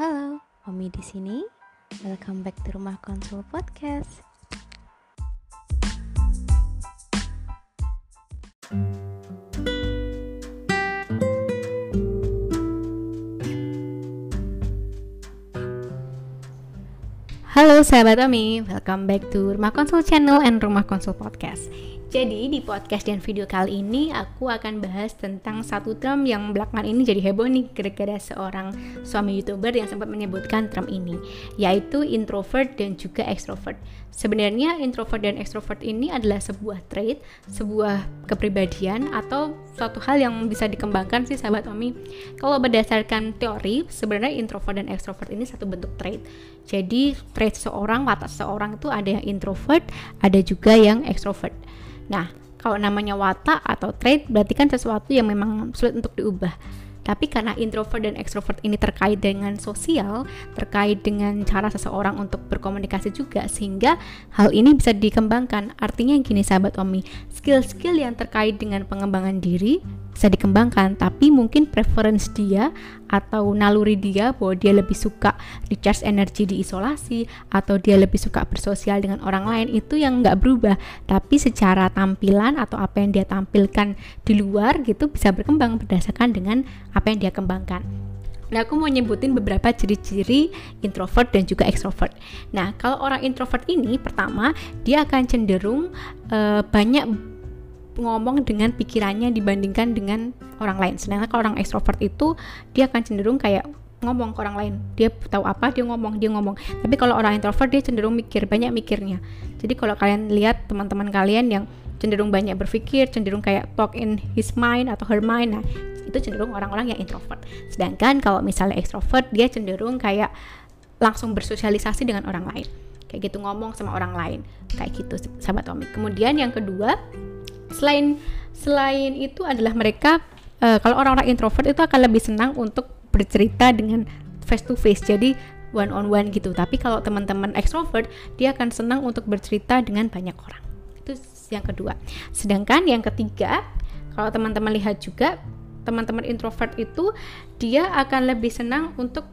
Halo, Omi di sini. Welcome back to Rumah Konsul Podcast. Halo sahabat Omi, welcome back to Rumah Konsul Channel and Rumah Konsul Podcast. Jadi di podcast dan video kali ini aku akan bahas tentang satu term yang belakangan ini jadi heboh nih gara-gara seorang suami youtuber yang sempat menyebutkan term ini yaitu introvert dan juga extrovert. Sebenarnya introvert dan extrovert ini adalah sebuah trait, sebuah kepribadian atau suatu hal yang bisa dikembangkan sih sahabat Omi. Kalau berdasarkan teori sebenarnya introvert dan extrovert ini satu bentuk trait. Jadi trait seorang, watak seorang itu ada yang introvert, ada juga yang extrovert. Nah, kalau namanya watak atau trait berarti kan sesuatu yang memang sulit untuk diubah. Tapi karena introvert dan extrovert ini terkait dengan sosial, terkait dengan cara seseorang untuk berkomunikasi juga, sehingga hal ini bisa dikembangkan. Artinya gini sahabat Omi, skill-skill yang terkait dengan pengembangan diri bisa dikembangkan tapi mungkin preference dia atau naluri dia bahwa dia lebih suka recharge energi di isolasi atau dia lebih suka bersosial dengan orang lain itu yang nggak berubah tapi secara tampilan atau apa yang dia tampilkan di luar gitu bisa berkembang berdasarkan dengan apa yang dia kembangkan Nah, aku mau nyebutin beberapa ciri-ciri introvert dan juga extrovert. Nah, kalau orang introvert ini, pertama, dia akan cenderung uh, banyak ngomong dengan pikirannya dibandingkan dengan orang lain. Sedangkan kalau orang ekstrovert itu dia akan cenderung kayak ngomong ke orang lain. Dia tahu apa, dia ngomong, dia ngomong. Tapi kalau orang introvert dia cenderung mikir, banyak mikirnya. Jadi kalau kalian lihat teman-teman kalian yang cenderung banyak berpikir, cenderung kayak talk in his mind atau her mind, nah itu cenderung orang-orang yang introvert. Sedangkan kalau misalnya ekstrovert dia cenderung kayak langsung bersosialisasi dengan orang lain. Kayak gitu ngomong sama orang lain. Kayak gitu sahabat Tommy. Kemudian yang kedua, selain selain itu adalah mereka uh, kalau orang-orang introvert itu akan lebih senang untuk bercerita dengan face to face jadi one on one gitu. Tapi kalau teman-teman extrovert dia akan senang untuk bercerita dengan banyak orang. Itu yang kedua. Sedangkan yang ketiga kalau teman-teman lihat juga teman-teman introvert itu dia akan lebih senang untuk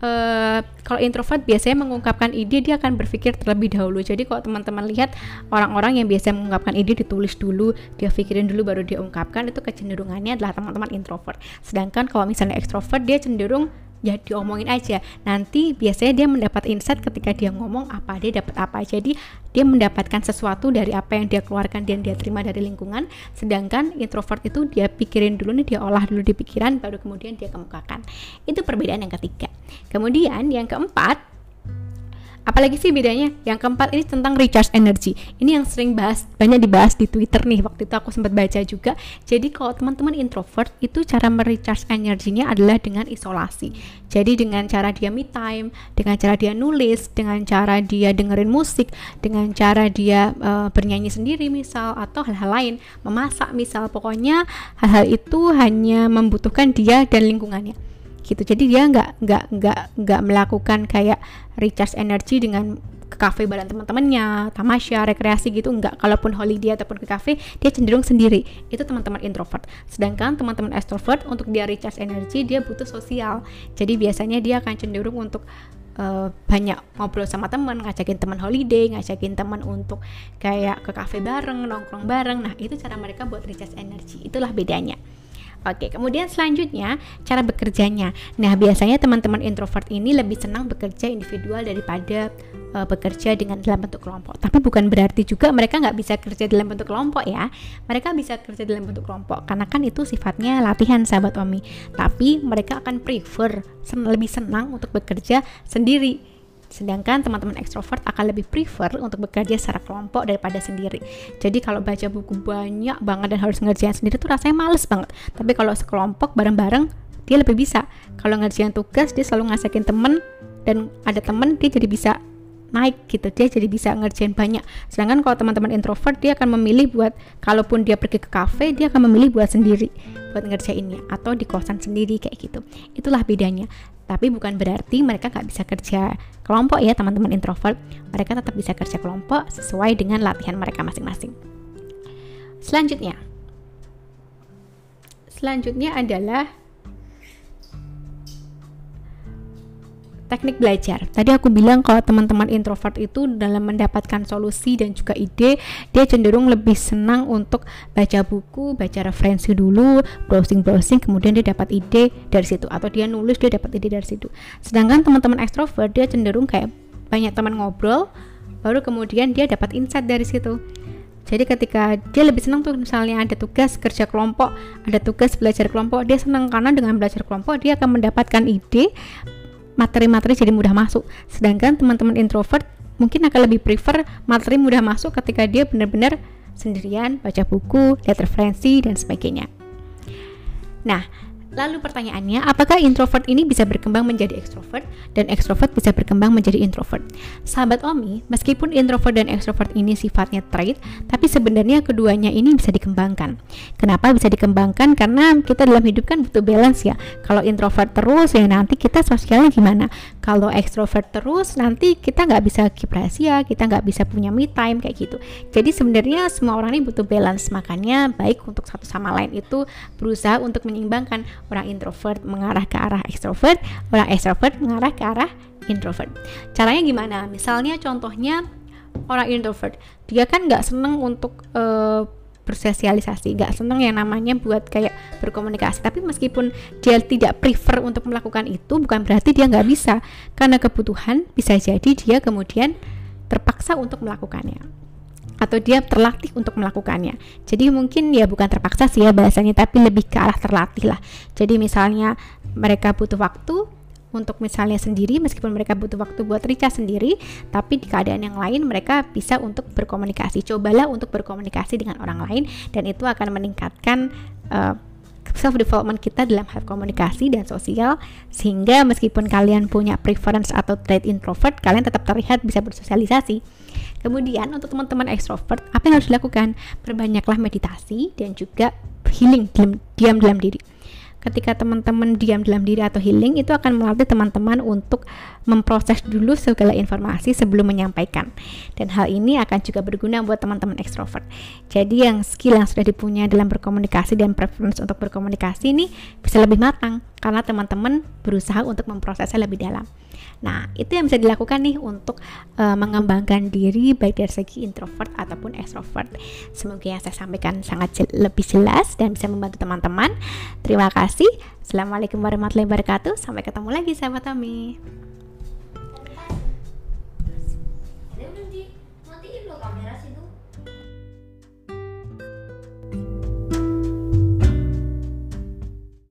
Uh, kalau introvert biasanya mengungkapkan ide dia akan berpikir terlebih dahulu. Jadi kalau teman-teman lihat orang-orang yang biasanya mengungkapkan ide ditulis dulu, dia pikirin dulu baru dia ungkapkan itu kecenderungannya adalah teman-teman introvert. Sedangkan kalau misalnya extrovert dia cenderung ya diomongin aja. Nanti biasanya dia mendapat insight ketika dia ngomong apa dia dapat apa. Jadi dia mendapatkan sesuatu dari apa yang dia keluarkan dan dia terima dari lingkungan. Sedangkan introvert itu dia pikirin dulu nih dia olah dulu di pikiran baru kemudian dia kemukakan. Itu perbedaan yang ketiga kemudian yang keempat Apalagi sih bedanya? Yang keempat ini tentang recharge energy. Ini yang sering bahas banyak dibahas di Twitter nih. Waktu itu aku sempat baca juga. Jadi kalau teman-teman introvert itu cara merecharge energinya adalah dengan isolasi. Jadi dengan cara dia me time, dengan cara dia nulis, dengan cara dia dengerin musik, dengan cara dia uh, bernyanyi sendiri misal atau hal-hal lain, memasak misal. Pokoknya hal-hal itu hanya membutuhkan dia dan lingkungannya gitu jadi dia nggak nggak nggak nggak melakukan kayak recharge energi dengan ke kafe bareng teman-temannya, tamasya, rekreasi gitu enggak. Kalaupun holiday ataupun ke kafe, dia cenderung sendiri. Itu teman-teman introvert. Sedangkan teman-teman extrovert untuk dia recharge energi, dia butuh sosial. Jadi biasanya dia akan cenderung untuk uh, banyak ngobrol sama teman, ngajakin teman holiday, ngajakin teman untuk kayak ke kafe bareng, nongkrong bareng. Nah, itu cara mereka buat recharge energi. Itulah bedanya. Oke, kemudian selanjutnya cara bekerjanya. Nah, biasanya teman-teman introvert ini lebih senang bekerja individual daripada uh, bekerja dengan dalam bentuk kelompok. Tapi bukan berarti juga mereka nggak bisa kerja dalam bentuk kelompok ya. Mereka bisa kerja dalam bentuk kelompok karena kan itu sifatnya latihan sahabat Omi. Tapi mereka akan prefer sen lebih senang untuk bekerja sendiri Sedangkan teman-teman ekstrovert akan lebih prefer untuk bekerja secara kelompok daripada sendiri. Jadi kalau baca buku banyak banget dan harus ngerjain sendiri tuh rasanya males banget. Tapi kalau sekelompok bareng-bareng dia lebih bisa. Kalau ngerjain tugas dia selalu ngasakin temen dan ada temen dia jadi bisa naik gitu dia jadi bisa ngerjain banyak sedangkan kalau teman-teman introvert dia akan memilih buat kalaupun dia pergi ke cafe dia akan memilih buat sendiri buat ngerjainnya atau di kosan sendiri kayak gitu itulah bedanya tapi bukan berarti mereka nggak bisa kerja kelompok ya teman-teman introvert. Mereka tetap bisa kerja kelompok sesuai dengan latihan mereka masing-masing. Selanjutnya, selanjutnya adalah teknik belajar. Tadi aku bilang kalau teman-teman introvert itu dalam mendapatkan solusi dan juga ide, dia cenderung lebih senang untuk baca buku, baca referensi dulu, browsing-browsing, kemudian dia dapat ide dari situ atau dia nulis dia dapat ide dari situ. Sedangkan teman-teman ekstrovert dia cenderung kayak banyak teman ngobrol, baru kemudian dia dapat insight dari situ. Jadi ketika dia lebih senang tuh misalnya ada tugas kerja kelompok, ada tugas belajar kelompok, dia senang karena dengan belajar kelompok dia akan mendapatkan ide materi-materi jadi mudah masuk. Sedangkan teman-teman introvert mungkin akan lebih prefer materi mudah masuk ketika dia benar-benar sendirian, baca buku, lihat referensi dan sebagainya. Nah, Lalu pertanyaannya, apakah introvert ini bisa berkembang menjadi ekstrovert dan ekstrovert bisa berkembang menjadi introvert? Sahabat Omi, meskipun introvert dan ekstrovert ini sifatnya trait, tapi sebenarnya keduanya ini bisa dikembangkan. Kenapa bisa dikembangkan? Karena kita dalam hidup kan butuh balance ya. Kalau introvert terus ya nanti kita sosialnya gimana? Kalau ekstrovert terus nanti kita nggak bisa keep rahasia, kita nggak bisa punya me time kayak gitu. Jadi sebenarnya semua orang ini butuh balance. Makanya baik untuk satu sama lain itu berusaha untuk menyeimbangkan orang introvert mengarah ke arah ekstrovert, orang ekstrovert mengarah ke arah introvert. Caranya gimana? Misalnya contohnya orang introvert, dia kan nggak seneng untuk uh, bersosialisasi, nggak seneng yang namanya buat kayak berkomunikasi. Tapi meskipun dia tidak prefer untuk melakukan itu, bukan berarti dia nggak bisa, karena kebutuhan bisa jadi dia kemudian terpaksa untuk melakukannya atau dia terlatih untuk melakukannya. Jadi mungkin ya bukan terpaksa sih ya bahasanya, tapi lebih ke arah terlatih lah. Jadi misalnya mereka butuh waktu untuk misalnya sendiri meskipun mereka butuh waktu buat Rica sendiri tapi di keadaan yang lain mereka bisa untuk berkomunikasi cobalah untuk berkomunikasi dengan orang lain dan itu akan meningkatkan uh, self development kita dalam hal komunikasi dan sosial sehingga meskipun kalian punya preference atau trait introvert kalian tetap terlihat bisa bersosialisasi Kemudian untuk teman-teman ekstrovert, apa yang harus dilakukan? Perbanyaklah meditasi dan juga healing diam, diam dalam diri ketika teman-teman diam dalam diri atau healing itu akan melatih teman-teman untuk memproses dulu segala informasi sebelum menyampaikan. Dan hal ini akan juga berguna buat teman-teman ekstrovert. Jadi yang skill yang sudah dipunya dalam berkomunikasi dan preference untuk berkomunikasi ini bisa lebih matang karena teman-teman berusaha untuk memprosesnya lebih dalam Nah, itu yang bisa dilakukan nih untuk uh, mengembangkan diri baik dari segi introvert ataupun extrovert. Semoga yang saya sampaikan sangat jel lebih jelas dan bisa membantu teman-teman. Terima kasih. Assalamualaikum warahmatullahi wabarakatuh. Sampai ketemu lagi sahabat kami.